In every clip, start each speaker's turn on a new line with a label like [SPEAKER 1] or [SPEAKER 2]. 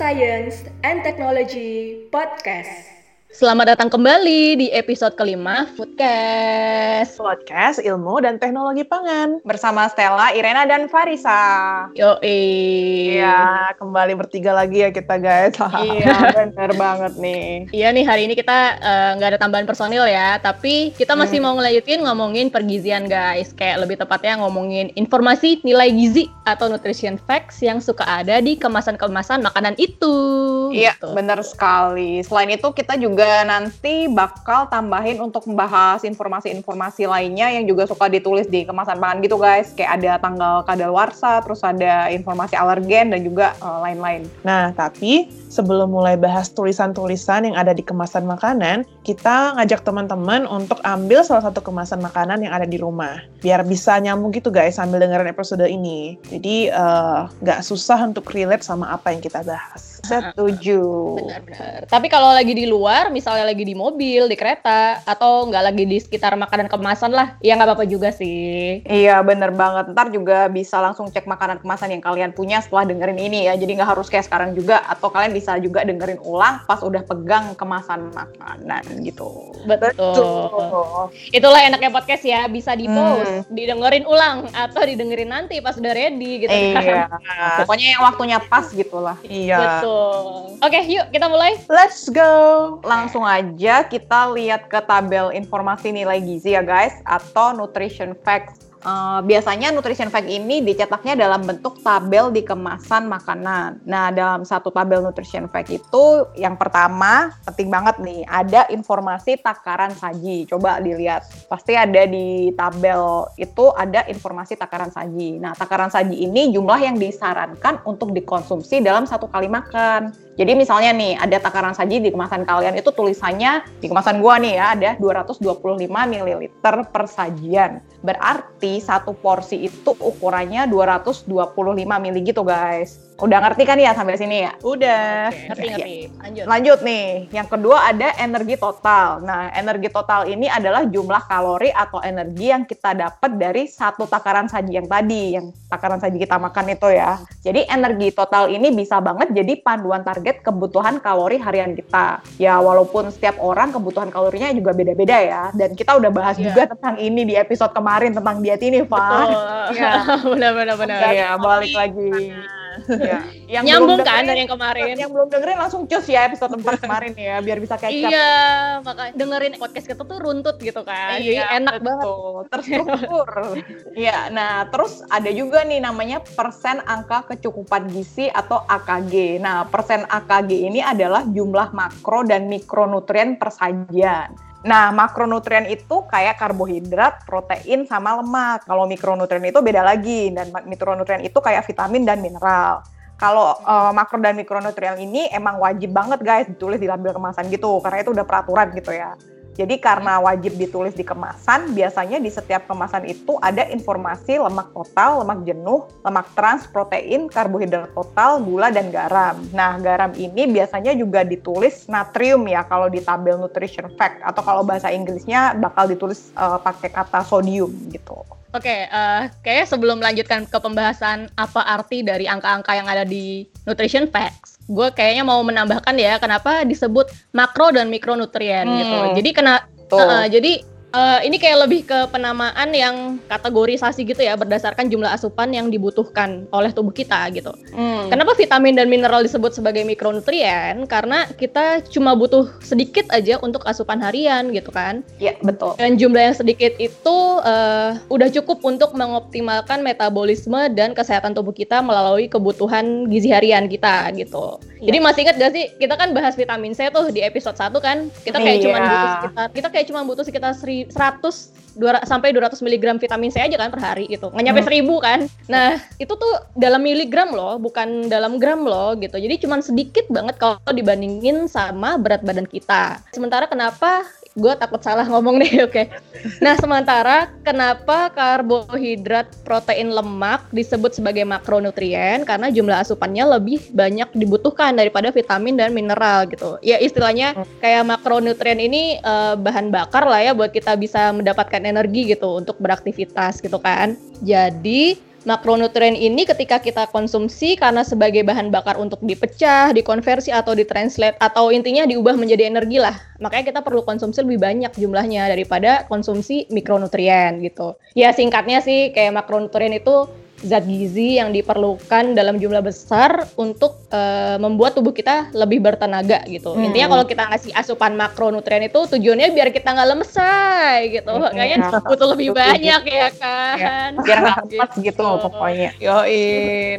[SPEAKER 1] Science and Technology Podcast.
[SPEAKER 2] Selamat datang kembali di episode kelima Foodcast.
[SPEAKER 3] Podcast Ilmu dan Teknologi Pangan.
[SPEAKER 4] Bersama Stella, Irena, dan Farisa.
[SPEAKER 2] Yo,
[SPEAKER 3] Iya, kembali bertiga lagi ya kita guys.
[SPEAKER 4] iya, bener banget nih.
[SPEAKER 2] Iya nih, hari ini kita eh, nggak uh, ada tambahan personil ya, tapi kita masih hmm. mau ngelanjutin ngomongin pergizian guys. Kayak lebih tepatnya ngomongin informasi nilai gizi atau nutrition facts yang suka ada di kemasan-kemasan makanan itu.
[SPEAKER 4] Iya, gitu. bener sekali. Selain itu kita juga juga nanti bakal tambahin untuk membahas informasi-informasi lainnya yang juga suka ditulis di kemasan pangan gitu guys. Kayak ada tanggal kadaluarsa, terus ada informasi alergen dan juga uh, lain-lain.
[SPEAKER 3] Nah, tapi sebelum mulai bahas tulisan-tulisan yang ada di kemasan makanan, kita ngajak teman-teman untuk ambil salah satu kemasan makanan yang ada di rumah. Biar bisa nyambung gitu guys sambil dengerin episode ini. Jadi eh, nggak uh, susah untuk relate sama apa yang kita bahas.
[SPEAKER 4] Setuju.
[SPEAKER 2] Benar-benar. Tapi kalau lagi di luar, misalnya lagi di mobil, di kereta, atau nggak lagi di sekitar makanan kemasan lah, ya nggak apa-apa juga sih.
[SPEAKER 4] Iya, bener banget. Ntar juga bisa langsung cek makanan kemasan yang kalian punya setelah dengerin ini ya. Jadi nggak harus kayak sekarang juga, atau kalian bisa juga dengerin ulang pas udah pegang kemasan makanan gitu.
[SPEAKER 2] Betul. Betul. Itulah enaknya podcast ya, bisa di post, hmm. didengerin ulang, atau didengerin nanti pas udah ready gitu.
[SPEAKER 4] Iya. Pokoknya yang waktunya pas gitu lah.
[SPEAKER 2] Iya. Betul. Oke, yuk kita mulai.
[SPEAKER 3] Let's go.
[SPEAKER 4] Lang langsung aja kita lihat ke tabel informasi nilai gizi ya guys atau nutrition facts Uh, biasanya nutrition fact ini dicetaknya dalam bentuk tabel di kemasan makanan. Nah, dalam satu tabel nutrition fact itu yang pertama penting banget nih, ada informasi takaran saji. Coba dilihat. Pasti ada di tabel itu ada informasi takaran saji. Nah, takaran saji ini jumlah yang disarankan untuk dikonsumsi dalam satu kali makan. Jadi misalnya nih ada takaran saji di kemasan kalian itu tulisannya di kemasan gua nih ya ada 225 ml per sajian. Berarti satu porsi itu ukurannya 225 ml gitu guys. Udah ngerti kan ya sampai sini ya?
[SPEAKER 2] Udah. Okay, ngerti,
[SPEAKER 4] ngerti. Lanjut. Lanjut nih. Yang kedua ada energi total. Nah, energi total ini adalah jumlah kalori atau energi yang kita dapat dari satu takaran saji yang tadi, yang takaran saji kita makan itu ya. Jadi energi total ini bisa banget jadi panduan target kebutuhan kalori harian kita. Ya, walaupun setiap orang kebutuhan kalorinya juga beda-beda ya. Dan kita udah bahas yeah. juga tentang ini di episode kemarin tentang diet ini, Pak.
[SPEAKER 2] Betul. Iya. benar-benar benar.
[SPEAKER 4] Iya, balik lagi.
[SPEAKER 2] Ya. Yang Nyambung kan dari yang kemarin.
[SPEAKER 4] Yang belum dengerin langsung cus ya episode 4 kemarin ya, biar bisa catch
[SPEAKER 2] up. Iya, makanya dengerin podcast kita tuh runtut gitu kan.
[SPEAKER 4] Iya,
[SPEAKER 2] Jadi enak
[SPEAKER 4] betul.
[SPEAKER 2] banget.
[SPEAKER 4] Terstruktur. Iya, nah terus ada juga nih namanya persen angka kecukupan gizi atau AKG. Nah, persen AKG ini adalah jumlah makro dan mikronutrien per sajian. Nah, makronutrien itu kayak karbohidrat, protein, sama lemak. Kalau mikronutrien itu beda lagi, dan mikronutrien itu kayak vitamin dan mineral. Kalau uh, makro dan mikronutrien ini emang wajib banget guys ditulis di label kemasan gitu, karena itu udah peraturan gitu ya. Jadi karena wajib ditulis di kemasan, biasanya di setiap kemasan itu ada informasi lemak total, lemak jenuh, lemak trans, protein, karbohidrat total, gula, dan garam. Nah, garam ini biasanya juga ditulis natrium ya kalau di tabel nutrition fact atau kalau bahasa Inggrisnya bakal ditulis uh, pakai kata sodium gitu.
[SPEAKER 2] Oke, okay, uh, eh, kayaknya sebelum melanjutkan ke pembahasan apa arti dari angka-angka yang ada di nutrition facts, gue kayaknya mau menambahkan ya kenapa disebut makro dan mikronutrien gitu. hmm. gitu. Jadi kena uh, jadi Uh, ini kayak lebih ke penamaan yang kategorisasi gitu ya berdasarkan jumlah asupan yang dibutuhkan oleh tubuh kita gitu. Hmm. Kenapa vitamin dan mineral disebut sebagai mikronutrien? Karena kita cuma butuh sedikit aja untuk asupan harian gitu kan.
[SPEAKER 4] Iya betul.
[SPEAKER 2] Dan jumlah yang sedikit itu uh, udah cukup untuk mengoptimalkan metabolisme dan kesehatan tubuh kita melalui kebutuhan gizi harian kita gitu. Ya. Jadi masih ingat gak sih kita kan bahas vitamin C tuh di episode 1 kan? Kita kayak iya. cuma butuh sekitar kita kayak cuma butuh sekitar 100 200, sampai 200 mg vitamin C aja kan per hari gitu. Nggak nyampe hmm. 1000 kan. Nah, itu tuh dalam miligram loh, bukan dalam gram loh gitu. Jadi cuma sedikit banget kalau dibandingin sama berat badan kita. Sementara kenapa gue takut salah ngomong nih, oke. Okay. Nah, sementara kenapa karbohidrat, protein, lemak disebut sebagai makronutrien? Karena jumlah asupannya lebih banyak dibutuhkan daripada vitamin dan mineral gitu. Ya istilahnya kayak makronutrien ini uh, bahan bakar lah ya buat kita bisa mendapatkan energi gitu untuk beraktivitas gitu kan. Jadi makronutrien ini ketika kita konsumsi karena sebagai bahan bakar untuk dipecah, dikonversi atau ditranslate atau intinya diubah menjadi energi lah. Makanya kita perlu konsumsi lebih banyak jumlahnya daripada konsumsi mikronutrien gitu. Ya singkatnya sih kayak makronutrien itu zat gizi yang diperlukan dalam jumlah besar untuk uh, membuat tubuh kita lebih bertenaga gitu. Hmm. Intinya kalau kita ngasih asupan makronutrien itu tujuannya biar kita nggak lemes say gitu. Hmm. Makanya butuh lebih banyak ya kan.
[SPEAKER 4] Ya, biar nggak lemes gitu. gitu pokoknya.
[SPEAKER 3] Yoi.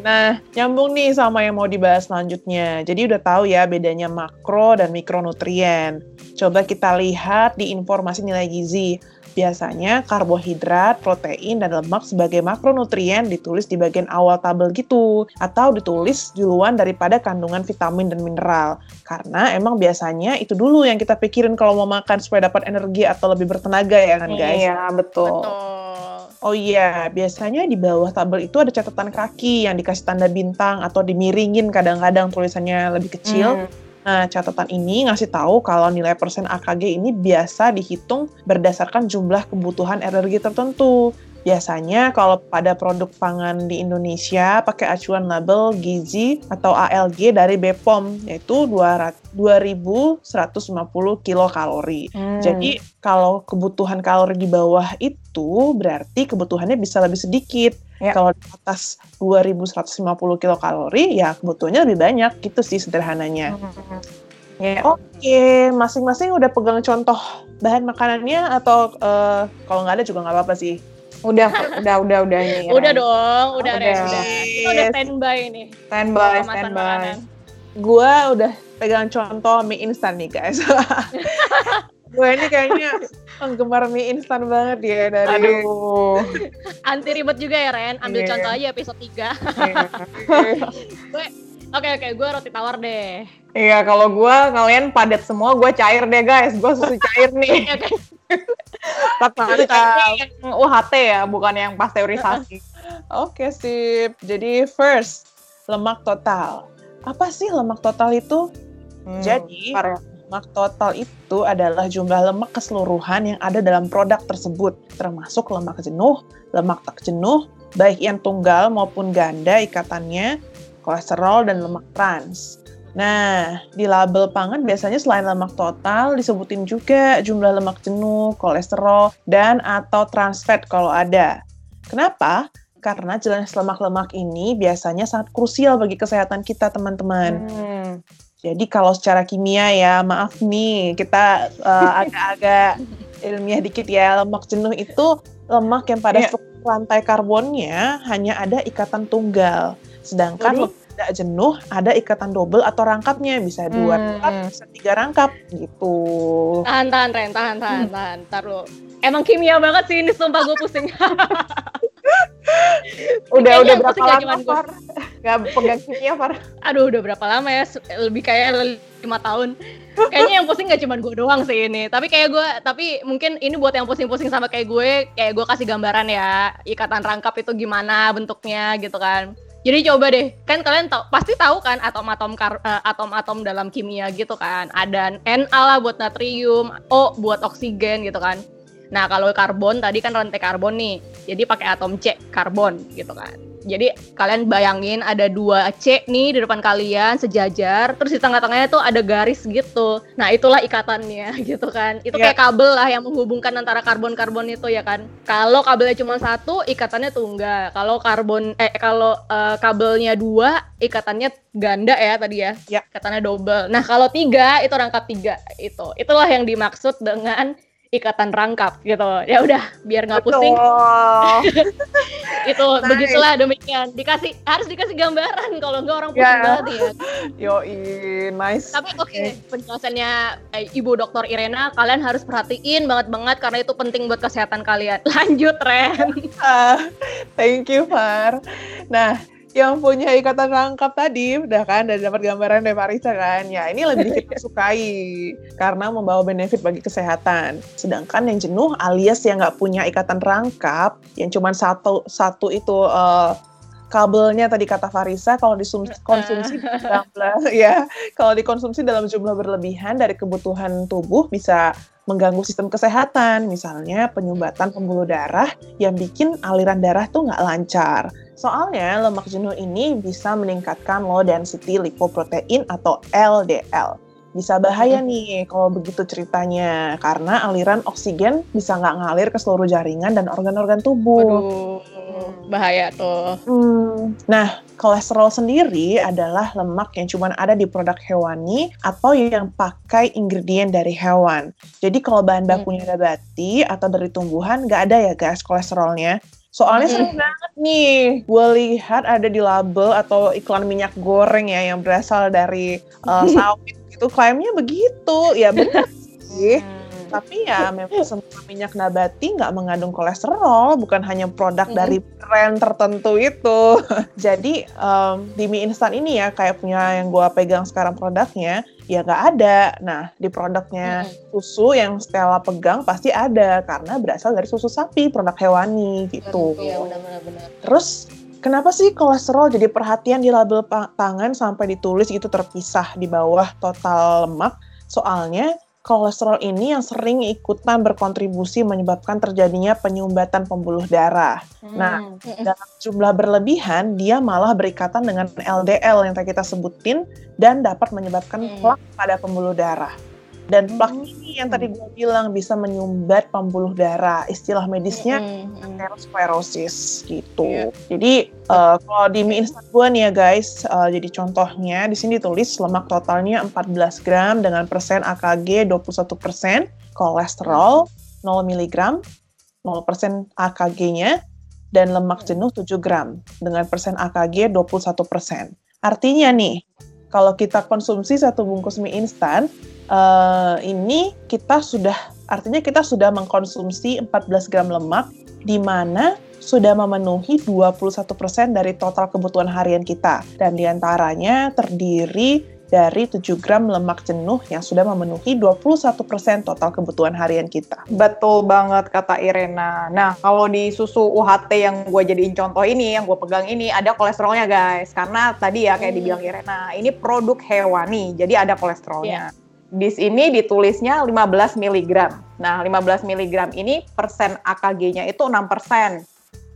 [SPEAKER 3] Nah, nyambung nih sama yang mau dibahas selanjutnya. Jadi udah tahu ya bedanya makro dan mikronutrien. Coba kita lihat di informasi nilai gizi. Biasanya karbohidrat, protein, dan lemak sebagai makronutrien ditulis di bagian awal tabel gitu, atau ditulis duluan daripada kandungan vitamin dan mineral. Karena emang biasanya itu dulu yang kita pikirin kalau mau makan supaya dapat energi atau lebih bertenaga ya kan guys?
[SPEAKER 4] Iya, betul.
[SPEAKER 2] Betul.
[SPEAKER 3] Oh iya, biasanya di bawah tabel itu ada catatan kaki yang dikasih tanda bintang atau dimiringin kadang-kadang tulisannya lebih kecil. Hmm Nah, catatan ini ngasih tahu kalau nilai persen AKG ini biasa dihitung berdasarkan jumlah kebutuhan energi tertentu. Biasanya kalau pada produk pangan di Indonesia pakai acuan label gizi atau ALG dari BPOM yaitu 2150 kilokalori. Hmm. Jadi kalau kebutuhan kalori di bawah itu berarti kebutuhannya bisa lebih sedikit. Ya. Kalau di atas 2150 kilokalori ya kebutuhannya lebih banyak gitu sih sederhananya. Hmm. Ya. Oke, masing-masing udah pegang contoh bahan makanannya atau uh, kalau nggak ada juga nggak apa-apa sih.
[SPEAKER 4] Udah, udah, udah, udah ini.
[SPEAKER 2] Udah dong, udah, udah. udah. Kita udah standby nih.
[SPEAKER 4] Standby, standby.
[SPEAKER 3] Gue udah pegang contoh mie instan nih guys. gue ini kayaknya penggemar mie instan banget ya dari
[SPEAKER 2] Aduh. Anti ribet juga ya Ren, ambil yeah. contoh aja episode 3. Iya. gue Oke oke, gue roti tawar deh.
[SPEAKER 4] Iya, kalau gue kalian padat semua, gue cair deh guys. Gue susu cair nih. Mantap. yang UHT ya, bukan yang pasteurisasi.
[SPEAKER 3] Oke, sip. Jadi first, lemak total. Apa sih lemak total itu? Hmm, Jadi, ya. Lemak total itu adalah jumlah lemak keseluruhan yang ada dalam produk tersebut, termasuk lemak jenuh, lemak tak jenuh, baik yang tunggal maupun ganda ikatannya, kolesterol, dan lemak trans. Nah, di label pangan biasanya selain lemak total disebutin juga jumlah lemak jenuh, kolesterol, dan atau trans fat kalau ada. Kenapa? Karena jenis lemak-lemak ini biasanya sangat krusial bagi kesehatan kita, teman-teman. Hmm. Jadi kalau secara kimia ya, maaf nih, kita uh, agak-agak ilmiah dikit ya, lemak jenuh itu lemak yang pada yeah. rantai karbonnya hanya ada ikatan tunggal. Sedangkan Jadi, tidak jenuh, ada ikatan double atau rangkapnya bisa dua hmm. rangkap, bisa tiga rangkap gitu.
[SPEAKER 2] Tahan, tahan, Ren, tahan, tahan, hmm. tahan. Ntar lo. Emang kimia banget sih ini, sumpah gue pusing.
[SPEAKER 4] udah udah berapa lama Far? Gak pegang kimia Far?
[SPEAKER 2] Aduh udah berapa lama ya? Lebih kayak lima tahun. Kayaknya yang pusing gak cuma gue doang sih ini. Tapi kayak gue, tapi mungkin ini buat yang pusing-pusing sama kayak gue, kayak gue kasih gambaran ya ikatan rangkap itu gimana bentuknya gitu kan. Jadi coba deh, kan kalian tahu pasti tahu kan atom-atom uh, atom-atom dalam kimia gitu kan. Ada Na lah buat natrium, O buat oksigen gitu kan. Nah, kalau karbon tadi kan rantai karbon nih. Jadi pakai atom C, karbon gitu kan. Jadi kalian bayangin ada dua C nih di depan kalian sejajar, terus di tengah-tengahnya tuh ada garis gitu. Nah itulah ikatannya gitu kan. Itu yeah. kayak kabel lah yang menghubungkan antara karbon-karbon itu ya kan. Kalau kabelnya cuma satu, ikatannya tunggal. Kalau karbon eh kalau uh, kabelnya dua, ikatannya ganda ya tadi ya. Yeah. Ikatannya double. Nah kalau tiga itu rangkap tiga itu. Itulah yang dimaksud dengan ikatan rangkap gitu. Ya udah biar nggak pusing. Itu nice. begitulah demikian. Dikasih harus dikasih gambaran kalau nggak orang pusing yeah. banget ya.
[SPEAKER 3] Yo nice.
[SPEAKER 2] Tapi oke okay, penjelasannya eh, ibu dokter Irena kalian harus perhatiin banget banget karena itu penting buat kesehatan kalian. Lanjut Ren.
[SPEAKER 3] Uh, thank you Far. Nah yang punya ikatan rangkap tadi udah kan udah dapat gambaran dari Marisa kan? Ya ini lebih kita sukai karena membawa benefit bagi kesehatan. Sedangkan yang jenuh alias yang nggak punya ikatan rangkap yang cuma satu satu itu uh, kabelnya tadi kata Farisa kalau dikonsumsi ya kalau dikonsumsi dalam jumlah berlebihan dari kebutuhan tubuh bisa mengganggu sistem kesehatan, misalnya penyumbatan pembuluh darah yang bikin aliran darah tuh nggak lancar. Soalnya lemak jenuh ini bisa meningkatkan low density lipoprotein atau LDL. Bisa bahaya nih kalau begitu ceritanya, karena aliran oksigen bisa nggak ngalir ke seluruh jaringan dan organ-organ tubuh.
[SPEAKER 2] Waduh, bahaya tuh.
[SPEAKER 3] Hmm, Nah, kolesterol sendiri adalah lemak yang cuma ada di produk hewani atau yang pakai ingredient dari hewan. Jadi kalau bahan bakunya nabati atau dari tumbuhan, nggak ada ya guys kolesterolnya. Soalnya
[SPEAKER 2] Hmm.
[SPEAKER 3] sering banget nih, gue lihat ada di label atau iklan minyak goreng ya yang berasal dari uh, sawit gitu, klaimnya begitu. Ya benar sih. Tapi ya memang semua minyak nabati nggak mengandung kolesterol, bukan hanya produk
[SPEAKER 2] Mm-mm.
[SPEAKER 3] dari brand tertentu itu. Jadi em, di mie instan ini ya kayak punya yang gua pegang sekarang produknya ya nggak ada. Nah di produknya susu yang Stella pegang pasti ada karena berasal dari susu sapi produk hewani gitu.
[SPEAKER 2] Iya, benar-benar benar.
[SPEAKER 3] Terus kenapa sih kolesterol jadi perhatian di label pa- pangan sampai ditulis gitu terpisah di bawah total lemak? Soalnya kolesterol ini yang sering ikutan berkontribusi menyebabkan terjadinya penyumbatan pembuluh darah. Nah,
[SPEAKER 2] Mm-mm.
[SPEAKER 3] dalam jumlah berlebihan, dia malah berikatan dengan LDL yang tadi kita sebutin dan dapat menyebabkan
[SPEAKER 2] Hmm.
[SPEAKER 3] plak pada pembuluh darah. Dan plak
[SPEAKER 2] Hmm.
[SPEAKER 3] ini yang tadi gue bilang bisa menyumbat pembuluh darah. Istilah medisnya
[SPEAKER 2] Mm-mm.
[SPEAKER 3] atherosclerosis gitu.
[SPEAKER 2] Iya.
[SPEAKER 3] Jadi eh, kalau di mie instan gue nih ya guys, eh, jadi contohnya di sini tulis lemak totalnya 14 gram dengan persen AKG 21 persen, kolesterol 0 mg, 0 persen AKG-nya, dan lemak jenuh 7 gram dengan persen AKG 21 persen. Artinya nih, kalau kita konsumsi satu bungkus mie instan, eh, ini kita sudah artinya kita sudah mengkonsumsi 14 gram lemak di mana sudah memenuhi 21% dari total kebutuhan harian kita. Dan di antaranya terdiri dari 7 gram lemak jenuh yang sudah memenuhi 21% total kebutuhan harian kita.
[SPEAKER 4] Betul banget kata Irena. Nah, kalau di susu UHT yang gue jadiin contoh ini, yang gue pegang ini, ada kolesterolnya guys. Karena tadi ya kayak
[SPEAKER 2] Hmm.
[SPEAKER 4] dibilang Irena, ini produk hewani, jadi ada kolesterolnya. Di sini ditulisnya 15 mg. Nah, 15 mg ini persen AKG-nya itu 6%.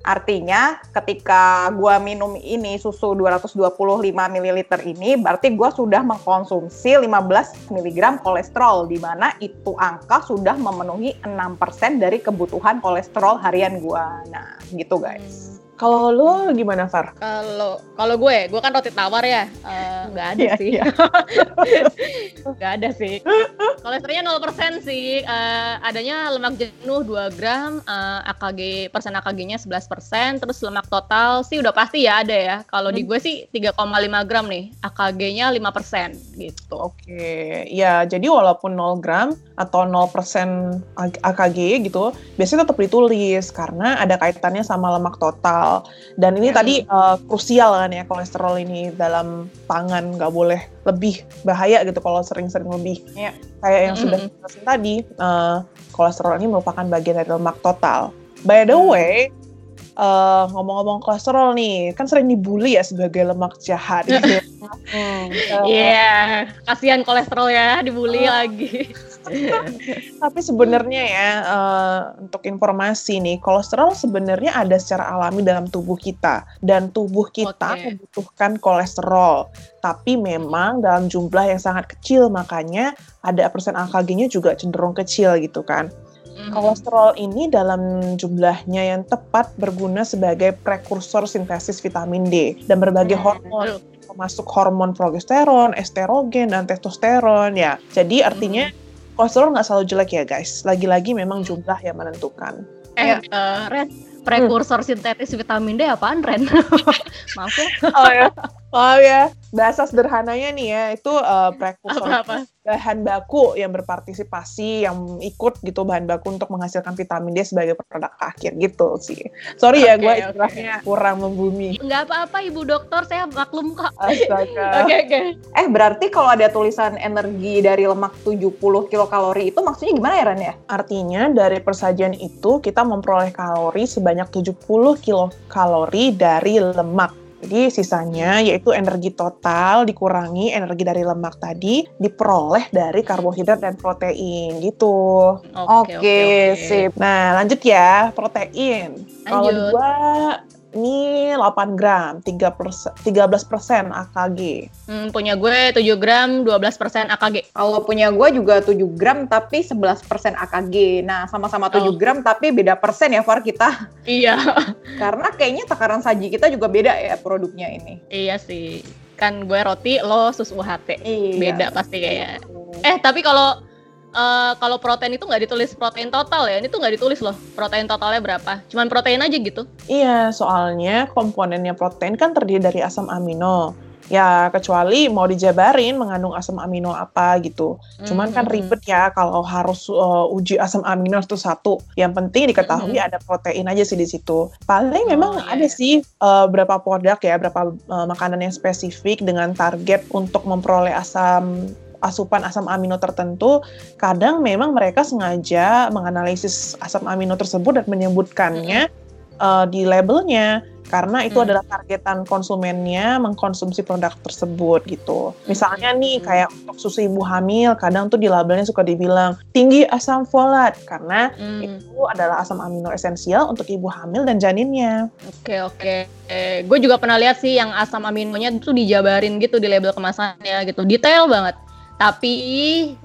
[SPEAKER 4] Artinya ketika gua minum ini susu 225 ml ini berarti gua sudah mengkonsumsi 15 mg kolesterol di mana itu angka sudah memenuhi 6% dari kebutuhan kolesterol harian gua. Nah, gitu guys.
[SPEAKER 3] Kalau lo gimana, Far?
[SPEAKER 2] Kalau kalau gue, gue kan roti tawar ya, Eh, nggak ada
[SPEAKER 4] Iya,
[SPEAKER 2] sih,
[SPEAKER 4] iya.
[SPEAKER 2] nggak ada sih. Kolesterolnya 0% sih, Eh, adanya lemak jenuh 2 gram, eh, AKG persen AKG-nya 11%, terus lemak total sih udah pasti ya ada ya. Kalau di gue sih 3,5 gram nih, AKG-nya 5% gitu.
[SPEAKER 3] Oke, ya jadi walaupun 0 gram atau 0% A- AKG gitu, biasanya tetap ditulis karena ada kaitannya sama lemak total. Dan ini
[SPEAKER 2] Hmm.
[SPEAKER 3] tadi eh, krusial kan ya kolesterol ini dalam pangan nggak boleh lebih bahaya gitu kalau sering-sering lebih.
[SPEAKER 4] Iya.
[SPEAKER 3] Kayak yang sudah
[SPEAKER 2] Mm-mm.
[SPEAKER 3] kita jelasin tadi, eh, kolesterol ini merupakan bagian dari lemak total. By the
[SPEAKER 2] Hmm.
[SPEAKER 3] way, eh, ngomong-ngomong kolesterol nih, kan sering dibully ya sebagai lemak jahat gitu.
[SPEAKER 4] Hmm.
[SPEAKER 2] Iya, kasihan kolesterol ya, dibully
[SPEAKER 3] Oh.
[SPEAKER 2] lagi.
[SPEAKER 3] Tapi sebenarnya ya eh, untuk informasi nih, kolesterol sebenarnya ada secara alami dalam tubuh kita dan tubuh kita
[SPEAKER 2] Oke.
[SPEAKER 3] membutuhkan kolesterol. Tapi memang dalam jumlah yang sangat kecil, makanya ada persen AKG-nya juga cenderung kecil gitu kan.
[SPEAKER 2] Mhm.
[SPEAKER 3] Kolesterol ini dalam jumlahnya yang tepat berguna sebagai prekursor sintesis vitamin D dan berbagai
[SPEAKER 4] Hmm,
[SPEAKER 3] hormon termasuk hormon progesteron, estrogen, dan testosteron ya. Jadi artinya kolesterol nggak selalu jelek ya guys. Lagi-lagi memang jumlah yang menentukan.
[SPEAKER 2] Eh, eh, Ren, prekursor sintetis vitamin D apaan, Ren? Maaf ya,
[SPEAKER 3] Oh ya, oh ya. Bahasa sederhananya nih ya, itu uh, prekursor
[SPEAKER 2] apa-apa.
[SPEAKER 3] bahan baku yang berpartisipasi, yang ikut gitu bahan baku untuk menghasilkan vitamin D sebagai produk akhir gitu sih. Sorry ya,
[SPEAKER 2] Oke,
[SPEAKER 3] gue
[SPEAKER 2] oke.
[SPEAKER 3] istilahnya kurang membumi.
[SPEAKER 2] Nggak apa-apa, Ibu Dokter, saya maklum kok.
[SPEAKER 3] Astaga.
[SPEAKER 2] Oke, oke.
[SPEAKER 4] Eh, berarti kalau ada tulisan energi dari lemak 70 kilokalori itu maksudnya gimana ya, Ren ya?
[SPEAKER 3] Artinya dari persajian itu kita memperoleh kalori sebanyak 70 kilokalori dari lemak. Jadi sisanya yaitu energi total dikurangi energi dari lemak tadi diperoleh dari karbohidrat dan protein gitu.
[SPEAKER 4] Oke, sip.
[SPEAKER 3] Nah lanjut ya protein. Kalau gua ini 8 gram, 3 persen, 13 persen AKG.
[SPEAKER 2] Hmm, punya gue 7 gram, 12 persen AKG.
[SPEAKER 4] Kalau punya gue juga 7 gram tapi 11 persen AKG. Nah, sama-sama 7
[SPEAKER 2] Oh.
[SPEAKER 4] gram tapi beda persen ya, Far, kita.
[SPEAKER 2] Iya.
[SPEAKER 4] Karena kayaknya takaran saji kita juga beda ya produknya ini.
[SPEAKER 2] iya sih. Kan gue roti, lo susu UHT.
[SPEAKER 4] Iya.
[SPEAKER 2] Beda pasti kayaknya. Eh, tapi kalau eh, kalau protein itu nggak ditulis protein total ya? Ini tuh nggak ditulis loh protein totalnya berapa. Cuman protein aja gitu.
[SPEAKER 3] Iya, soalnya komponennya protein kan terdiri dari asam amino. Ya, kecuali mau dijabarin mengandung asam amino apa gitu. Cuman kan
[SPEAKER 2] Mhm.
[SPEAKER 3] ribet ya kalau harus uh, uji asam amino itu satu. Yang penting diketahui ada protein aja sih di situ. Paling memang
[SPEAKER 2] iya,
[SPEAKER 3] ada
[SPEAKER 2] iya.
[SPEAKER 3] sih uh, berapa produk ya, berapa uh, makanan yang spesifik dengan target untuk memperoleh asam asupan asam amino tertentu, kadang memang mereka sengaja menganalisis asam amino tersebut dan menyebutkannya uh, di labelnya karena itu
[SPEAKER 2] Hmm.
[SPEAKER 3] adalah targetan konsumennya mengkonsumsi produk tersebut gitu. Misalnya nih
[SPEAKER 2] Hmm.
[SPEAKER 3] kayak untuk susu ibu hamil, kadang tuh di labelnya suka dibilang tinggi asam folat karena
[SPEAKER 2] Hmm.
[SPEAKER 3] itu adalah asam amino esensial untuk ibu hamil dan janinnya.
[SPEAKER 2] Oke oke. Eh, gue juga pernah lihat sih yang asam aminonya itu dijabarin gitu di label kemasannya gitu, detail banget. Tapi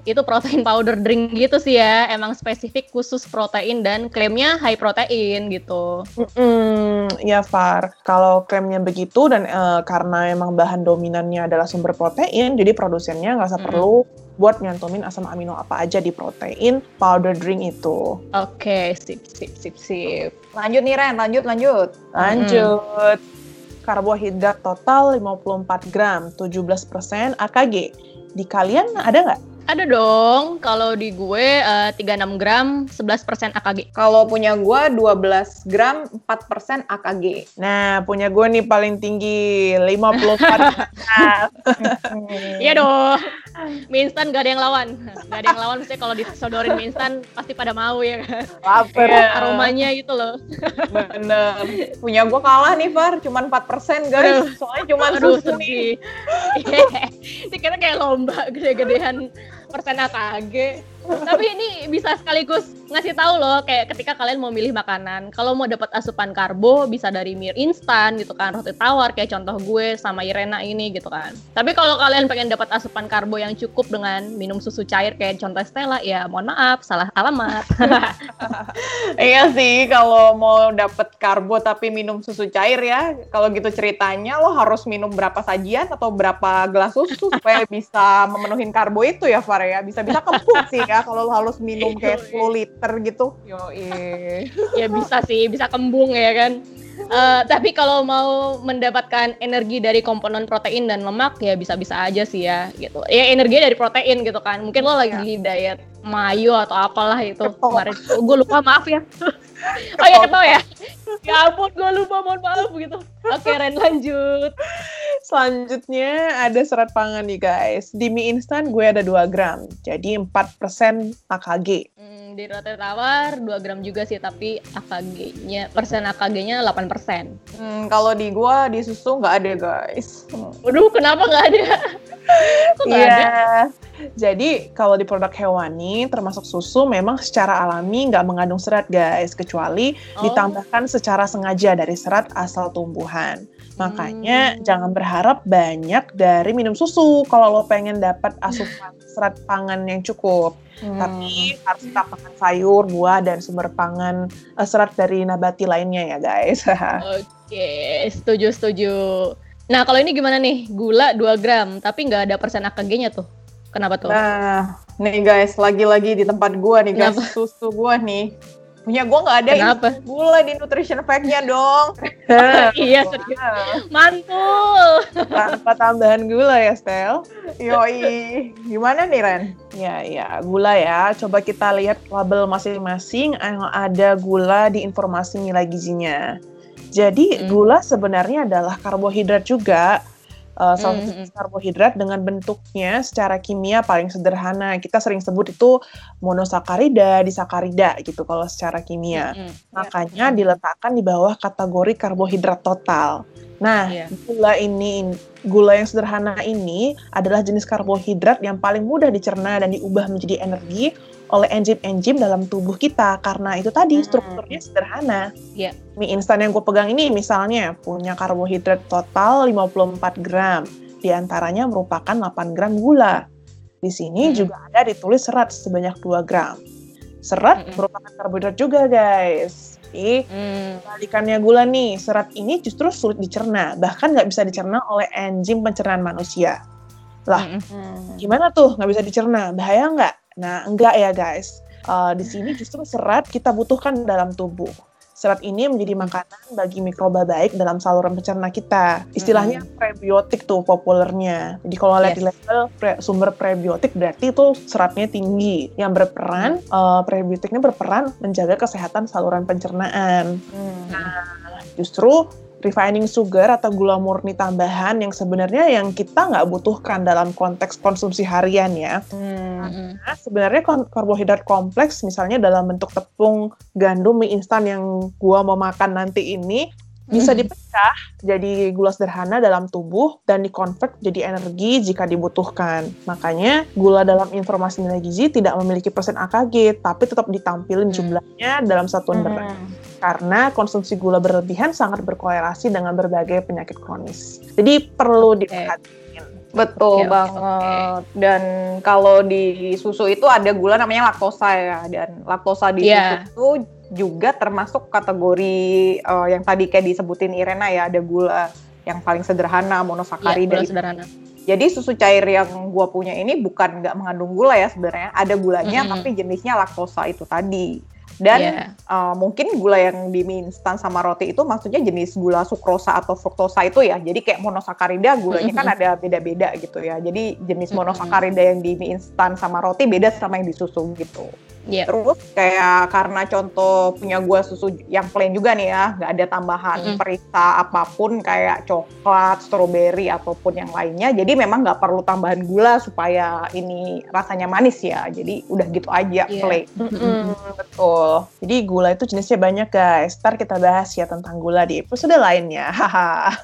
[SPEAKER 2] itu protein powder drink gitu sih ya, emang spesifik khusus protein dan klaimnya high protein gitu.
[SPEAKER 3] Hmm, ya Far. Kalau klaimnya begitu dan eh, karena emang bahan dominannya adalah sumber protein, jadi produsennya nggak usah
[SPEAKER 2] Mm-mm.
[SPEAKER 3] perlu buat nyantumin asam amino apa aja di protein powder drink itu.
[SPEAKER 2] Oke, sip sip sip sip.
[SPEAKER 4] Lanjut nih, Ren. Lanjut, lanjut.
[SPEAKER 3] Lanjut. Karbohidrat total 54 gram, 17% AKG. Di kalian ada nggak?
[SPEAKER 2] Ada dong, kalau di gue eh, 36 gram, 11% AKG.
[SPEAKER 4] Kalau punya gue 12 gram 4% AKG.
[SPEAKER 3] Nah, punya gue nih paling tinggi, 54 gram.
[SPEAKER 2] Iya dong. Mie instan gak ada yang lawan. Gak ada yang lawan, maksudnya kalau disodorin mie instan pasti pada mau ya kan.
[SPEAKER 3] Laper.
[SPEAKER 4] Iya.
[SPEAKER 2] Aromanya gitu loh.
[SPEAKER 4] Bener. Punya gue kalah nih, Far. Cuman 4% guys. Soalnya cuman
[SPEAKER 2] Aduh,
[SPEAKER 4] susu nih.
[SPEAKER 2] sedih. Ini kita kayak lomba gede-gedean persen AKG. Tapi ini bisa sekaligus ngasih tahu loh, kayak ketika kalian mau milih makanan, kalau mau dapat asupan karbo bisa dari mie instan gitu kan, roti tawar kayak contoh gue sama Irena ini gitu kan. Tapi kalau kalian pengen dapat asupan karbo yang cukup dengan minum susu cair kayak contoh Stella, ya mohon maaf, salah alamat.
[SPEAKER 4] Iya sih, kalau mau dapet karbo tapi minum susu cair ya, kalau gitu ceritanya lo harus minum berapa sajian atau berapa gelas susu supaya bisa memenuhi karbo itu ya, Far ya. Bisa-bisa kempung sih ya kalau lo harus minum kayak 10 liter gitu. Yo,
[SPEAKER 2] ya bisa sih, bisa kembung ya kan. Eh, tapi kalau mau mendapatkan energi dari komponen protein dan lemak ya bisa-bisa aja sih ya gitu. Ya energi dari protein gitu kan. Mungkin lo lagi diet mayo atau apalah itu kemarin. Gue lupa maaf ya. oh ya keto ya. Ya ampun gue lupa mohon maaf gitu. Oke Ren lanjut.
[SPEAKER 3] Selanjutnya ada serat pangan nih guys. Di mie instan gue ada 2 gram, jadi 4% AKG.
[SPEAKER 2] Hmm, di roti tawar 2 gram juga sih tapi AKG-nya persen AKG-nya 8%.
[SPEAKER 4] Hmm, kalau di gua di susu nggak ada guys. Hmm.
[SPEAKER 2] Waduh, kenapa nggak ada? Kok nggak
[SPEAKER 3] Iya.
[SPEAKER 2] ada?
[SPEAKER 3] Jadi kalau di produk hewani termasuk susu memang secara alami nggak mengandung serat guys, kecuali
[SPEAKER 2] Oh.
[SPEAKER 3] ditambahkan secara sengaja dari serat asal tumbuhan. Makanya
[SPEAKER 2] Hmm.
[SPEAKER 3] jangan berharap banyak dari minum susu kalau lo pengen dapat asupan serat pangan yang cukup.
[SPEAKER 4] Hmm.
[SPEAKER 3] Tapi harus tetap makan sayur, buah, dan sumber pangan eh, serat dari nabati lainnya ya guys.
[SPEAKER 2] Oke, setuju setuju. Nah kalau ini gimana nih? Gula 2 gram, tapi nggak ada persen AKG-nya tuh. Kenapa tuh?
[SPEAKER 4] Nah, nih guys, lagi-lagi di tempat gua nih guys,
[SPEAKER 2] Kenapa?
[SPEAKER 4] susu gua nih. Punya gua nggak ada
[SPEAKER 2] Kenapa?
[SPEAKER 4] info gula di nutrition fact-nya dong.
[SPEAKER 2] iya serius. Mantul.
[SPEAKER 3] Tanpa tambahan gula ya, Stel.
[SPEAKER 4] Yoi. Gimana nih, Ren?
[SPEAKER 3] Ya, ya, gula ya. Coba kita lihat label masing-masing yang ada gula di informasi nilai gizinya. Jadi,
[SPEAKER 2] Mm.
[SPEAKER 3] gula sebenarnya adalah karbohidrat juga. Uh, salah satu
[SPEAKER 2] Mm,
[SPEAKER 3] jenis karbohidrat dengan bentuknya secara kimia paling sederhana. Kita sering sebut itu monosakarida, disakarida gitu kalau secara kimia.
[SPEAKER 2] Mm-mm.
[SPEAKER 3] Makanya diletakkan di bawah kategori karbohidrat total. Nah,
[SPEAKER 2] Iya.
[SPEAKER 3] gula ini gula yang sederhana ini adalah jenis karbohidrat yang paling mudah dicerna dan diubah menjadi energi oleh enzim-enzim dalam tubuh kita karena itu tadi
[SPEAKER 4] Hmm.
[SPEAKER 3] strukturnya sederhana.
[SPEAKER 2] Iya.
[SPEAKER 3] Mie instan yang gue pegang ini misalnya punya karbohidrat total 54 gram, di antaranya merupakan 8 gram gula. Di sini
[SPEAKER 2] Hmm.
[SPEAKER 3] juga ada ditulis serat sebanyak 2 gram. Serat
[SPEAKER 2] Mm-mm.
[SPEAKER 3] merupakan karbohidrat juga guys. Jadi
[SPEAKER 2] Hmm.
[SPEAKER 3] Kebalikannya gula nih, serat ini justru sulit dicerna, bahkan nggak bisa dicerna oleh enzim pencernaan manusia. Lah.
[SPEAKER 4] Hmm.
[SPEAKER 3] gimana tuh nggak bisa dicerna? Bahaya nggak? Nah, enggak ya guys. Eh, di sini justru serat kita butuhkan dalam tubuh. Serat ini menjadi makanan bagi mikroba baik dalam saluran pencerna kita. Istilahnya prebiotik tuh populernya. Jadi kalau lihat
[SPEAKER 2] Yes.
[SPEAKER 3] di label pre- sumber prebiotik berarti itu seratnya tinggi. Yang berperan, eh, prebiotiknya berperan menjaga kesehatan saluran pencernaan.
[SPEAKER 4] Hmm.
[SPEAKER 3] Justru refining sugar atau gula murni tambahan yang sebenarnya yang kita nggak butuhkan dalam konteks konsumsi harian ya.
[SPEAKER 4] Hmm.
[SPEAKER 3] Nah, sebenarnya karbohidrat kompleks misalnya dalam bentuk tepung, gandum, mie instan yang gua mau makan nanti ini bisa
[SPEAKER 2] Mhm.
[SPEAKER 3] dipecah jadi gula sederhana dalam tubuh dan dikonvert jadi energi jika dibutuhkan. Makanya gula dalam informasi nilai gizi tidak memiliki persen AKG, tapi tetap ditampilin
[SPEAKER 2] Hmm.
[SPEAKER 3] jumlahnya dalam satuan berat
[SPEAKER 4] Hmm.
[SPEAKER 3] Karena konsumsi gula berlebihan sangat berkorelasi dengan berbagai penyakit kronis. Jadi perlu
[SPEAKER 2] Oke.
[SPEAKER 3] diperhatikan.
[SPEAKER 4] Betul
[SPEAKER 2] oke,
[SPEAKER 4] banget. Dan kalau di susu itu ada gula namanya laktosa ya. Dan laktosa di
[SPEAKER 2] Iya.
[SPEAKER 4] susu itu juga termasuk kategori eh, yang tadi kayak disebutin Irena ya. Ada gula yang paling sederhana,
[SPEAKER 2] Iya,
[SPEAKER 4] monosakarida.
[SPEAKER 2] gula sederhana.
[SPEAKER 4] Jadi susu cair yang gua punya ini bukan nggak mengandung gula ya sebenarnya. Ada gulanya
[SPEAKER 2] Mm-mm.
[SPEAKER 4] tapi jenisnya laktosa itu tadi. Dan
[SPEAKER 2] Iya.
[SPEAKER 4] Uh, mungkin gula yang di mie instan sama roti itu maksudnya jenis gula sukrosa atau fruktosa itu ya. Jadi kayak monosakarida gulanya kan ada beda-beda gitu ya. Jadi jenis monosakarida yang di mie instan sama roti beda sama yang di susu gitu.
[SPEAKER 2] Iya.
[SPEAKER 4] Terus kayak karena contoh punya gua susu yang plain juga nih ya, nggak ada tambahan
[SPEAKER 2] Mm-mm.
[SPEAKER 4] perisa apa pun kayak coklat, stroberi ataupun yang lainnya. Jadi memang nggak perlu tambahan gula supaya ini rasanya manis ya. Jadi udah gitu aja
[SPEAKER 2] Iya.
[SPEAKER 4] plain.
[SPEAKER 3] Mm, betul. Jadi gula itu jenisnya banyak guys. Ntar kita bahas ya tentang gula di episode lainnya.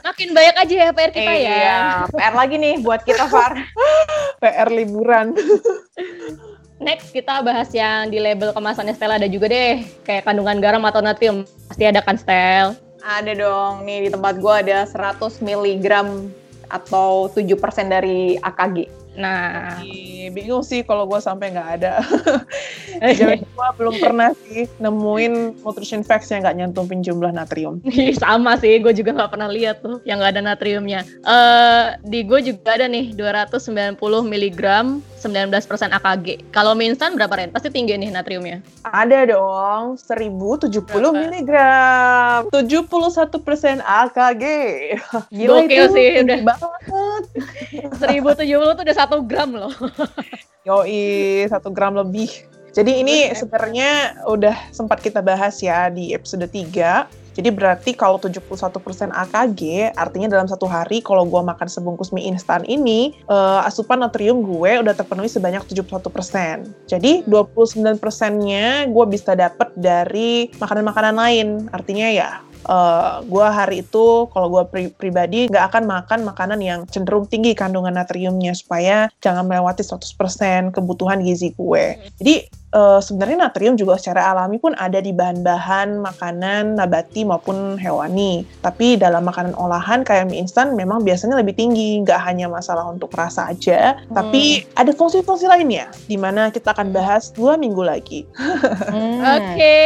[SPEAKER 2] Makin banyak aja ya PR kita ya.
[SPEAKER 4] Iya, PR lagi nih buat kita Far.
[SPEAKER 3] PR liburan.
[SPEAKER 2] Next kita bahas yang di label kemasannya Stella ada juga deh. Kayak kandungan garam atau natrium. Pasti ada kan Stel.
[SPEAKER 4] Ada dong, nih di tempat gua ada 100 mg atau 7% dari AKG.
[SPEAKER 2] Nah,
[SPEAKER 3] Ih, Bingung sih kalau gue sampai nggak ada. Jadi gue belum pernah sih nemuin nutrition facts yang nggak nyantumin jumlah natrium.
[SPEAKER 2] Sama sih, gue juga nggak pernah lihat tuh yang nggak ada natriumnya. Eh di gue juga ada nih 290 mg 19% AKG. Kalau mie instan berapa Ren? Pasti tinggi nih natriumnya.
[SPEAKER 3] Ada dong, 1070
[SPEAKER 2] Berapa?
[SPEAKER 3] mg, 71 persen AKG. Gila
[SPEAKER 2] Gokil
[SPEAKER 3] itu,
[SPEAKER 2] sih, udah.
[SPEAKER 3] banget.
[SPEAKER 2] 1070 tuh udah 1 gram loh.
[SPEAKER 3] Yoi, satu gram lebih. Jadi ini sebenarnya udah sempat kita bahas ya di episode 3. Jadi berarti kalau 71% AKG, artinya dalam satu hari kalau gue makan sebungkus mie instan ini, eh, asupan natrium gue udah terpenuhi sebanyak 71%. Jadi 29%-nya gue bisa dapat dari makanan-makanan lain. Artinya ya, eh, gue hari itu kalau gue pri- pribadi nggak akan makan makanan yang cenderung tinggi kandungan natriumnya supaya jangan melewati 100% kebutuhan gizi gue. Jadi eh, sebenarnya natrium juga secara alami pun ada di bahan-bahan makanan nabati maupun hewani. Tapi dalam makanan olahan kayak mie instan memang biasanya lebih tinggi, nggak hanya masalah untuk rasa aja, tapi ada fungsi-fungsi lainnya, di mana kita akan bahas dua minggu lagi.
[SPEAKER 4] Hmm.
[SPEAKER 2] Oke,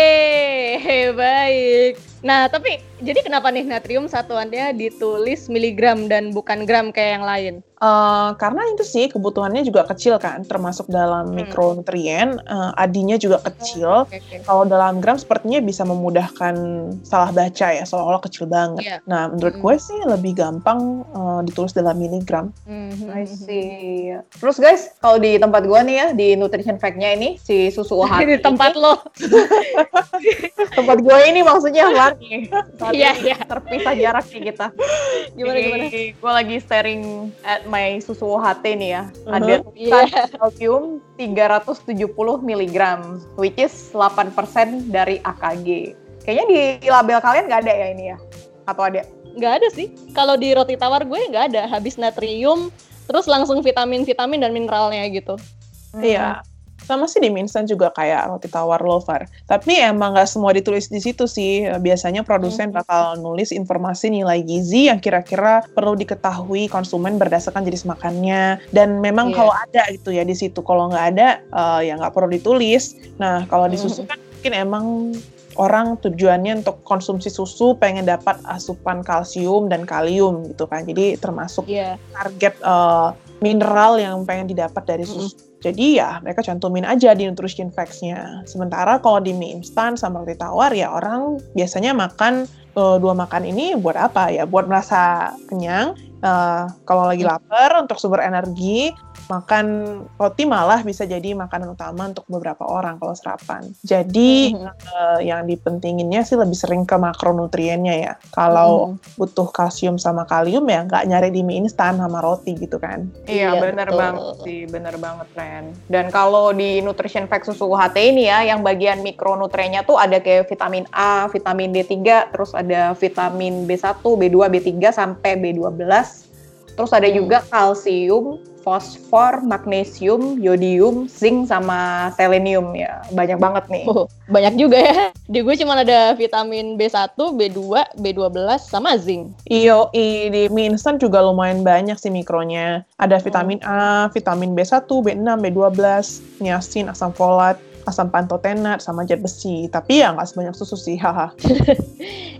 [SPEAKER 2] baik. Nah, tapi jadi kenapa nih natrium satuannya ditulis miligram dan bukan gram kayak yang lain?
[SPEAKER 3] Eh, karena itu sih kebutuhannya juga kecil kan, termasuk dalam
[SPEAKER 2] Hmm.
[SPEAKER 3] mikronutrien, eh, adinya juga kecil.
[SPEAKER 2] Oke, oke.
[SPEAKER 3] Kalau dalam gram sepertinya bisa memudahkan salah baca ya, seolah-olah kecil banget.
[SPEAKER 2] Iya.
[SPEAKER 3] Nah, menurut
[SPEAKER 2] Mm.
[SPEAKER 3] gue sih lebih gampang eh, ditulis dalam miligram.
[SPEAKER 2] Mhm.
[SPEAKER 4] I see. Terus guys, kalau di tempat gua nih ya, di nutrition fact-nya ini, si susu OHT
[SPEAKER 2] di tempat
[SPEAKER 4] ini-
[SPEAKER 2] lo.
[SPEAKER 4] tempat gua ini maksudnya. Saat
[SPEAKER 2] Iya, iya.
[SPEAKER 4] Terpisah jarak nih kita.
[SPEAKER 2] Gimana gimana?
[SPEAKER 4] Gue lagi staring at my susu OHT nih ya.
[SPEAKER 3] Uh-huh.
[SPEAKER 4] Ada
[SPEAKER 2] Iya.
[SPEAKER 4] calcium 370 mg, which is 8% dari AKG. Kayaknya di label kalian nggak ada ya ini ya? Atau ada?
[SPEAKER 2] Nggak ada sih. Kalau di roti tawar gue nggak ada. Habis natrium, terus langsung vitamin-vitamin dan mineralnya gitu.
[SPEAKER 3] Iya. Sama sih di mie instan juga kayak roti tawar lover. Tapi emang nggak semua ditulis di situ sih. Biasanya produsen
[SPEAKER 2] Hmm.
[SPEAKER 3] bakal nulis informasi nilai gizi yang kira-kira perlu diketahui konsumen berdasarkan jenis makannya. Dan memang
[SPEAKER 2] Iya.
[SPEAKER 3] kalau ada gitu ya di situ. Kalau nggak ada eh, ya nggak perlu ditulis. Nah kalau di
[SPEAKER 2] Hmm.
[SPEAKER 3] susu kan mungkin emang orang tujuannya untuk konsumsi susu pengen dapat asupan kalsium dan kalium gitu kan. Jadi termasuk
[SPEAKER 2] Iya.
[SPEAKER 3] target eh, mineral yang pengen didapat dari susu. Jadi ya mereka cantumin aja di nutrition facts-nya. Sementara kalau di mie instan sama roti tawar ya orang biasanya makan eh, dua makan ini buat apa ya? Buat merasa kenyang. Eh, kalau lagi lapar untuk sumber energi, makan roti malah bisa jadi makanan utama untuk beberapa orang kalau sarapan. Jadi
[SPEAKER 2] Mhm.
[SPEAKER 3] eh, yang dipentinginnya sih lebih sering ke makronutriennya ya. Kalau
[SPEAKER 2] Mhm.
[SPEAKER 3] butuh kalsium sama kalium ya nggak nyari di mie instan sama roti gitu kan.
[SPEAKER 4] Iya,
[SPEAKER 2] Iya,
[SPEAKER 4] bener
[SPEAKER 2] betul.
[SPEAKER 4] banget sih, bener banget Ren. Dan kalau di Nutrition Facts susu UHT ini ya, yang bagian mikronutriennya tuh ada kayak vitamin A, vitamin D3, terus ada vitamin B1, B2, B3 sampai B12. Terus ada juga kalsium, fosfor, magnesium, yodium, zinc sama selenium ya. Banyak banget nih.
[SPEAKER 2] Oh, banyak juga ya. Di gue cuma ada vitamin B1, B2, B12, sama zinc.
[SPEAKER 3] Iyo, di mie instan juga lumayan banyak sih mikronya. Ada vitamin A, vitamin B1, B6, B12, niacin, asam folat, asam pantotenat, sama zat besi. Tapi ya nggak sebanyak susu sih, haha.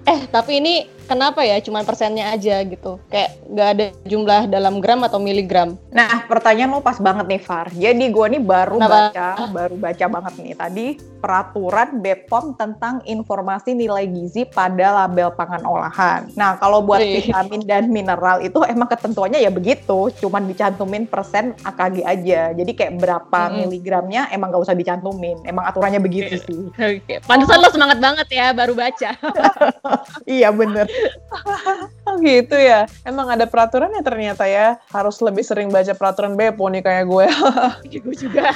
[SPEAKER 2] Eh, tapi ini kenapa ya cuman persennya aja gitu? Kayak nggak ada jumlah dalam gram atau miligram.
[SPEAKER 4] Nah, pertanyaan lo pas banget nih, Far. Jadi gue nih baru
[SPEAKER 2] Kenapa?
[SPEAKER 4] baca, baru baca banget nih tadi peraturan BPOM tentang informasi nilai gizi pada label pangan olahan. Nah, kalau buat
[SPEAKER 2] Wih.
[SPEAKER 4] vitamin dan mineral itu emang ketentuannya ya begitu, cuman dicantumin persen AKG aja. Jadi kayak berapa
[SPEAKER 2] Mm-mm.
[SPEAKER 4] miligramnya emang nggak usah dicantumin. Emang aturannya begitu sih.
[SPEAKER 2] Oke, pantesan lo semangat banget ya baru baca.
[SPEAKER 4] iya bener.
[SPEAKER 3] Oh gitu ya. Emang ada peraturan ya ternyata ya. Harus lebih sering baca peraturan BPO nih kayak gue.
[SPEAKER 2] gue juga.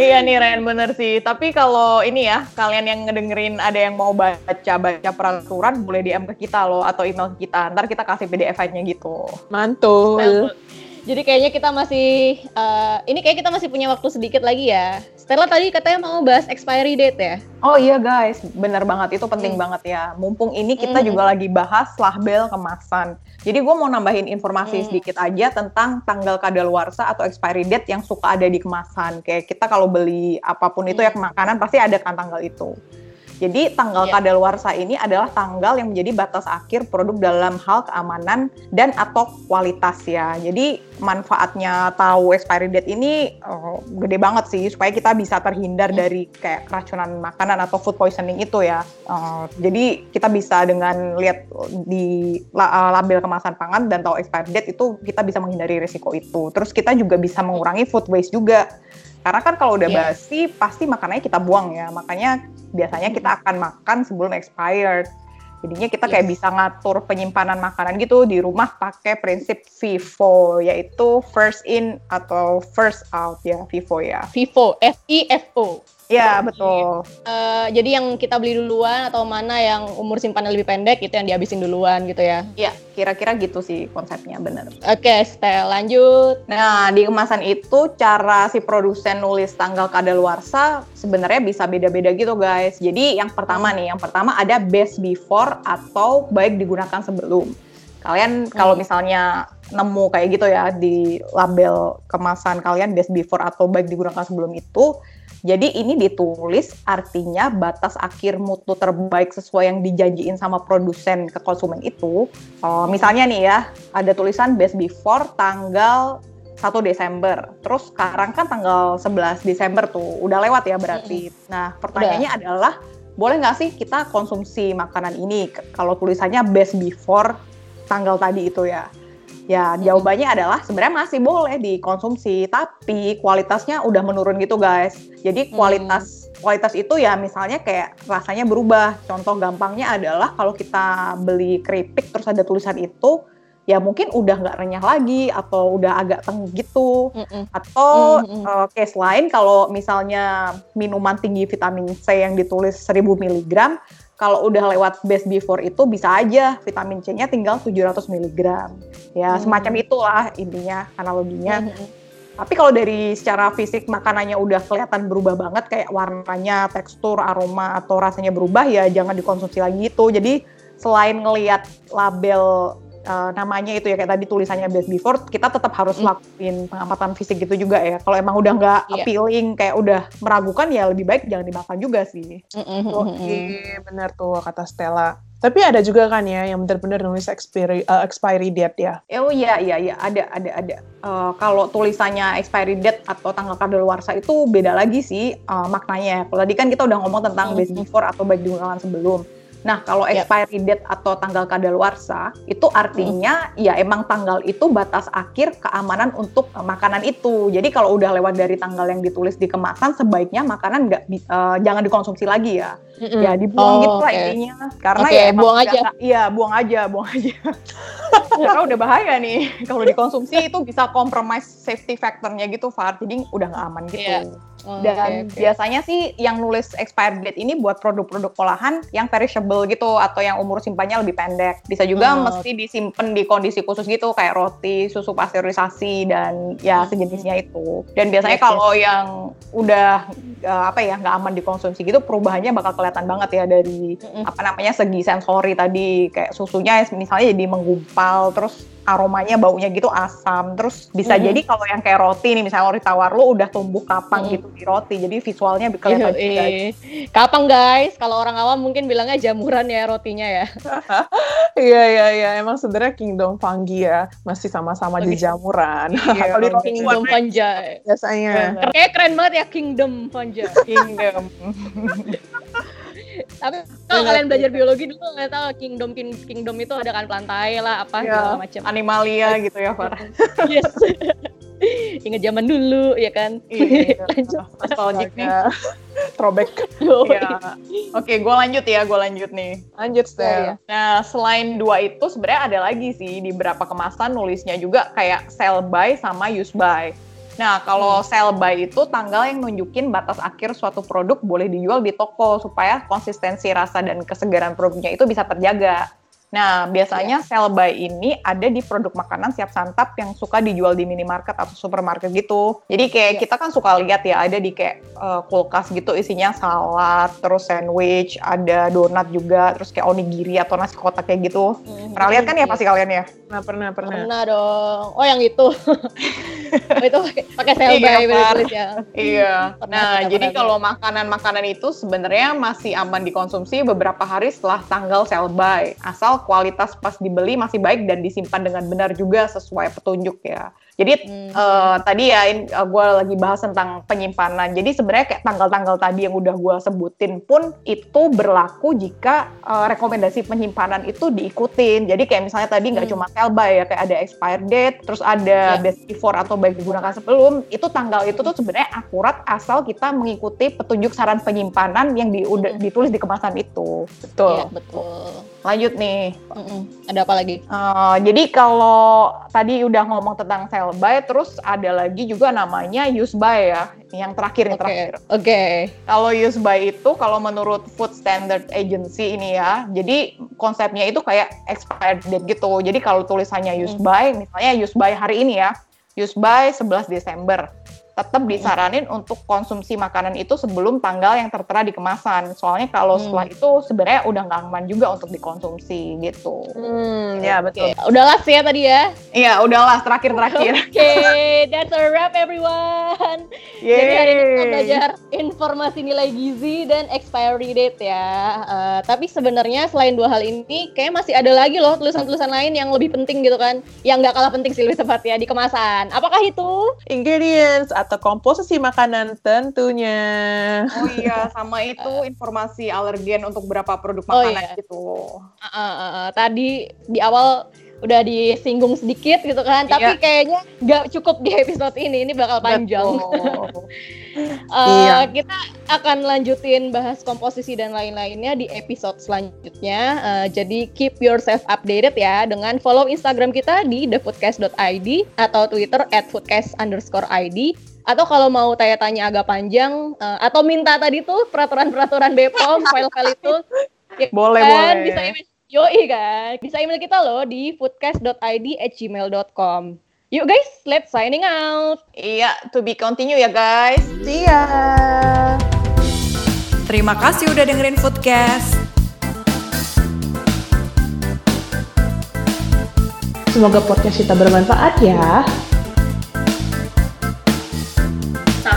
[SPEAKER 4] iya nih Ren, bener sih. Tapi kalau ini ya, kalian yang ngedengerin ada yang mau baca-baca peraturan, boleh DM ke kita loh, atau email ke kita. Ntar kita kasih PDF-nya gitu.
[SPEAKER 3] Mantul.
[SPEAKER 2] Jadi kayaknya kita masih eh, ini kayak kita masih punya waktu sedikit lagi ya. Stella tadi katanya mau bahas expiry date ya.
[SPEAKER 4] Oh iya guys, bener banget. Itu penting
[SPEAKER 2] Hmm.
[SPEAKER 4] banget ya. Mumpung ini kita
[SPEAKER 2] Hmm.
[SPEAKER 4] juga lagi bahas label kemasan. Jadi gue mau nambahin informasi
[SPEAKER 2] Hmm.
[SPEAKER 4] sedikit aja tentang tanggal kadaluarsa atau expiry date yang suka ada di kemasan. Kayak kita kalau beli apa pun itu ya
[SPEAKER 2] Hmm.
[SPEAKER 4] makanan pasti ada kan tanggal itu. Jadi tanggal
[SPEAKER 2] Iya.
[SPEAKER 4] kadaluarsa ini adalah tanggal yang menjadi batas akhir produk dalam hal keamanan dan atau kualitas ya. Jadi manfaatnya tahu expiry date ini eh, gede banget sih supaya kita bisa terhindar dari kayak keracunan makanan atau food poisoning itu ya. Eh, jadi kita bisa dengan lihat di la- eh, label kemasan pangan dan tahu expiry date itu kita bisa menghindari risiko itu. Terus kita juga bisa mengurangi food waste juga. Karena kan kalau udah
[SPEAKER 2] Iya.
[SPEAKER 4] basi pasti makanannya kita buang ya. Makanya biasanya kita akan makan sebelum expired. Jadinya kita kayak
[SPEAKER 2] Yes.
[SPEAKER 4] bisa ngatur penyimpanan makanan gitu di rumah pakai prinsip FIFO yaitu first in atau first out ya FIFO ya.
[SPEAKER 2] Vivo, F I F O.
[SPEAKER 4] Ya betul.
[SPEAKER 2] Eh, jadi yang kita beli duluan atau mana yang umur simpannya lebih pendek itu yang dihabisin duluan gitu ya.
[SPEAKER 4] Ya kira-kira gitu sih konsepnya bener.
[SPEAKER 2] Oke, Stel lanjut.
[SPEAKER 4] Nah, di kemasan itu cara si produsen nulis tanggal kadaluarsa sebenarnya bisa beda-beda gitu, guys. Jadi yang pertama nih, yang pertama ada best before atau baik digunakan sebelum. Kalian kalau
[SPEAKER 2] Hmm.
[SPEAKER 4] misalnya nemu kayak gitu ya di label kemasan kalian best before atau baik digunakan sebelum itu, jadi ini ditulis artinya batas akhir mutu terbaik sesuai yang dijanjiin sama produsen ke konsumen itu. Oh, misalnya nih ya, ada tulisan best before tanggal 1 Desember. Terus sekarang kan tanggal 11 Desember tuh, udah lewat ya berarti. Nah, pertanyaannya adalah boleh nggak sih kita konsumsi makanan ini kalau tulisannya best before tanggal tadi itu ya? Ya, jawabannya adalah sebenarnya masih boleh dikonsumsi, tapi kualitasnya udah menurun gitu, guys. Jadi kualitas kualitas itu ya misalnya kayak rasanya berubah. Contoh gampangnya adalah kalau kita beli keripik terus ada tulisan itu, ya mungkin udah nggak renyah lagi atau udah agak tengah gitu.
[SPEAKER 2] Mm-mm.
[SPEAKER 4] Atau
[SPEAKER 2] Mm, mm.
[SPEAKER 4] eh, case lain kalau misalnya minuman tinggi vitamin C yang ditulis 1000 mg, kalau udah lewat best before itu bisa aja vitamin C-nya tinggal 700 mg. Ya,
[SPEAKER 2] Hmm.
[SPEAKER 4] semacam itulah intinya analoginya.
[SPEAKER 2] Mm-mm.
[SPEAKER 4] Tapi kalau dari secara fisik makanannya udah kelihatan berubah banget kayak warnanya, tekstur, aroma atau rasanya berubah ya jangan dikonsumsi lagi itu. Jadi selain ngelihat label uh, namanya itu ya kayak tadi tulisannya best before kita tetap harus mm. lakuin pengamatan fisik gitu juga ya kalau emang udah nggak yeah. appealing kayak udah meragukan ya lebih baik jangan dimakan juga sih
[SPEAKER 3] mm -hmm. oke okay, benar tuh kata Stella tapi ada juga kan ya yang benar-benar nulis expiry uh, expiry date ya.
[SPEAKER 4] Oh iya iya iya ada ada ada. Uh, kalau tulisannya expiry date atau tanggal kadaluarsa itu beda lagi sih uh, maknanya. Kalau tadi kan kita udah ngomong tentang mm -hmm. best before atau baik digunakan sebelum. Nah, kalau expiry date atau tanggal kadaluarsa itu artinya hmm. ya emang tanggal itu batas akhir keamanan untuk uh, makanan itu. Jadi kalau udah lewat dari tanggal yang ditulis di kemasan sebaiknya makanan nggak uh, jangan dikonsumsi lagi ya. Mm-hmm. Ya dibuang oh, gitu lah okay. intinya. Karena okay, ya
[SPEAKER 2] buang aja.
[SPEAKER 4] Iya, buang aja, buang aja. Karena udah bahaya nih kalau dikonsumsi itu bisa compromise safety factornya gitu, Far. Jadi udah nggak aman gitu. Yeah. Oh, Dan okay, okay. biasanya sih yang nulis expired date ini buat produk-produk olahan yang perishable gitu atau yang umur simpannya lebih pendek. Bisa juga oh. mesti disimpan di kondisi khusus gitu kayak roti, susu pasteurisasi dan ya hmm. sejenisnya itu. Dan biasanya kalau yang udah uh, apa ya nggak aman dikonsumsi gitu perubahannya bakal kelihatan banget ya dari mm-hmm. apa namanya segi sensori tadi. Kayak susunya misalnya jadi menggumpal terus aromanya baunya gitu asam. Terus bisa mm-hmm. jadi kalau yang kayak roti nih misalnya roti tawar lu udah tumbuh kapang mm-hmm. gitu di roti jadi visualnya kelihatan juga.
[SPEAKER 2] Kapang guys. Kalau orang awam mungkin bilangnya jamuran ya rotinya ya.
[SPEAKER 3] Iya iya iya. Emang sebenarnya kingdom fungi ya masih sama-sama di jamuran.
[SPEAKER 2] Iya, kalau di kingdom fungi.
[SPEAKER 3] biasanya.
[SPEAKER 2] Kayak keren banget ya kingdom fungi.
[SPEAKER 4] Kingdom
[SPEAKER 2] tapi kalau kalian belajar biologi dulu nggak tahu kingdom king, kingdom itu ada kan plantae lah apa ya, segala macam.
[SPEAKER 4] animalia gitu ya Farah
[SPEAKER 2] yes. Ingat zaman dulu ya kan?
[SPEAKER 4] Iya, lanjut. Nostalgic nih.
[SPEAKER 3] Throwback.
[SPEAKER 4] Ya. oke gue lanjut ya gue lanjut nih.
[SPEAKER 3] Lanjut Stel.
[SPEAKER 4] Ya, nah selain dua itu sebenarnya ada lagi sih di beberapa kemasan nulisnya juga kayak sell by sama use by Nah, kalau hmm. sell by itu tanggal yang nunjukin batas akhir suatu produk boleh dijual di toko supaya konsistensi rasa dan kesegaran produknya itu bisa terjaga. Nah, biasanya yeah. sell by ini ada di produk makanan siap santap yang suka dijual di minimarket atau supermarket gitu. Jadi kayak yeah. kita kan suka lihat ya ada di kayak uh, kulkas gitu isinya salad, terus sandwich, ada donat juga, terus kayak onigiri atau nasi kotak kayak gitu. Mm-hmm. Pernah lihat kan ya pasti kalian ya?
[SPEAKER 3] Pernah, pernah, pernah.
[SPEAKER 2] Pernah dong. Oh, yang itu. oh, itu pakai sell by
[SPEAKER 4] iya, ya. Iya. Pernah, nah, pernah, jadi kalau makanan-makanan itu sebenarnya masih aman dikonsumsi beberapa hari setelah tanggal sell by. Asal kualitas pas dibeli masih baik dan disimpan dengan benar juga sesuai petunjuk ya. Jadi hmm. uh, tadi ya uh, gue lagi bahas tentang penyimpanan. Jadi sebenarnya kayak tanggal-tanggal tadi yang udah gue sebutin pun itu berlaku jika uh, rekomendasi penyimpanan itu diikutin. Jadi kayak misalnya tadi nggak hmm. cuma sell by ya, kayak ada expired date, terus ada yeah. best before atau baik digunakan sebelum. Itu tanggal itu tuh sebenarnya akurat asal kita mengikuti petunjuk saran penyimpanan yang di, udah, hmm. ditulis di kemasan itu.
[SPEAKER 2] Betul. Yeah, betul.
[SPEAKER 4] Lanjut nih.
[SPEAKER 2] Mm -mm. Ada apa lagi?
[SPEAKER 4] Uh, jadi kalau tadi udah ngomong tentang sell by terus ada lagi juga namanya use by ya yang terakhir yang okay. terakhir
[SPEAKER 2] oke okay.
[SPEAKER 4] kalau use by itu kalau menurut Food Standard Agency ini ya jadi konsepnya itu kayak expired date gitu jadi kalau tulisannya use hmm. by misalnya use by hari ini ya use by 11 Desember tetap disaranin hmm. untuk konsumsi makanan itu sebelum tanggal yang tertera di kemasan. Soalnya kalau hmm. setelah itu sebenarnya udah nggak aman juga untuk dikonsumsi gitu.
[SPEAKER 2] Hmm, ya betul. Okay. Udahlah sih ya tadi ya.
[SPEAKER 4] Iya, udahlah terakhir-terakhir.
[SPEAKER 2] Oke, okay, that's a wrap everyone. Yay. Jadi hari ini kita belajar informasi nilai gizi dan expiry date ya. Uh, tapi sebenarnya selain dua hal ini, kayak masih ada lagi loh tulisan-tulisan lain yang lebih penting gitu kan. Yang nggak kalah penting sih lebih tepat ya di kemasan. Apakah itu?
[SPEAKER 3] Ingredients atau komposisi makanan tentunya.
[SPEAKER 4] Oh iya, sama itu informasi alergen untuk berapa produk oh makanan oh, iya. gitu.
[SPEAKER 2] Uh, uh, uh, uh. Tadi di awal udah disinggung sedikit gitu kan, tapi iya. kayaknya nggak cukup di episode ini, ini bakal panjang. uh, iya. Kita akan lanjutin bahas komposisi dan lain-lainnya di episode selanjutnya. Uh, jadi keep yourself updated ya dengan follow Instagram kita di thefoodcast.id atau Twitter at foodcast underscore ID atau kalau mau tanya-tanya agak panjang uh, atau minta tadi tuh peraturan-peraturan Bepom file-file itu
[SPEAKER 4] ya, boleh kan, boleh.
[SPEAKER 2] Bisa email yoi kan? Bisa email kita loh di foodcast.id@gmail.com yuk guys let's signing out.
[SPEAKER 4] Iya to be continue ya guys.
[SPEAKER 3] See ya.
[SPEAKER 5] Terima kasih udah dengerin foodcast.
[SPEAKER 3] Semoga podcast kita bermanfaat ya.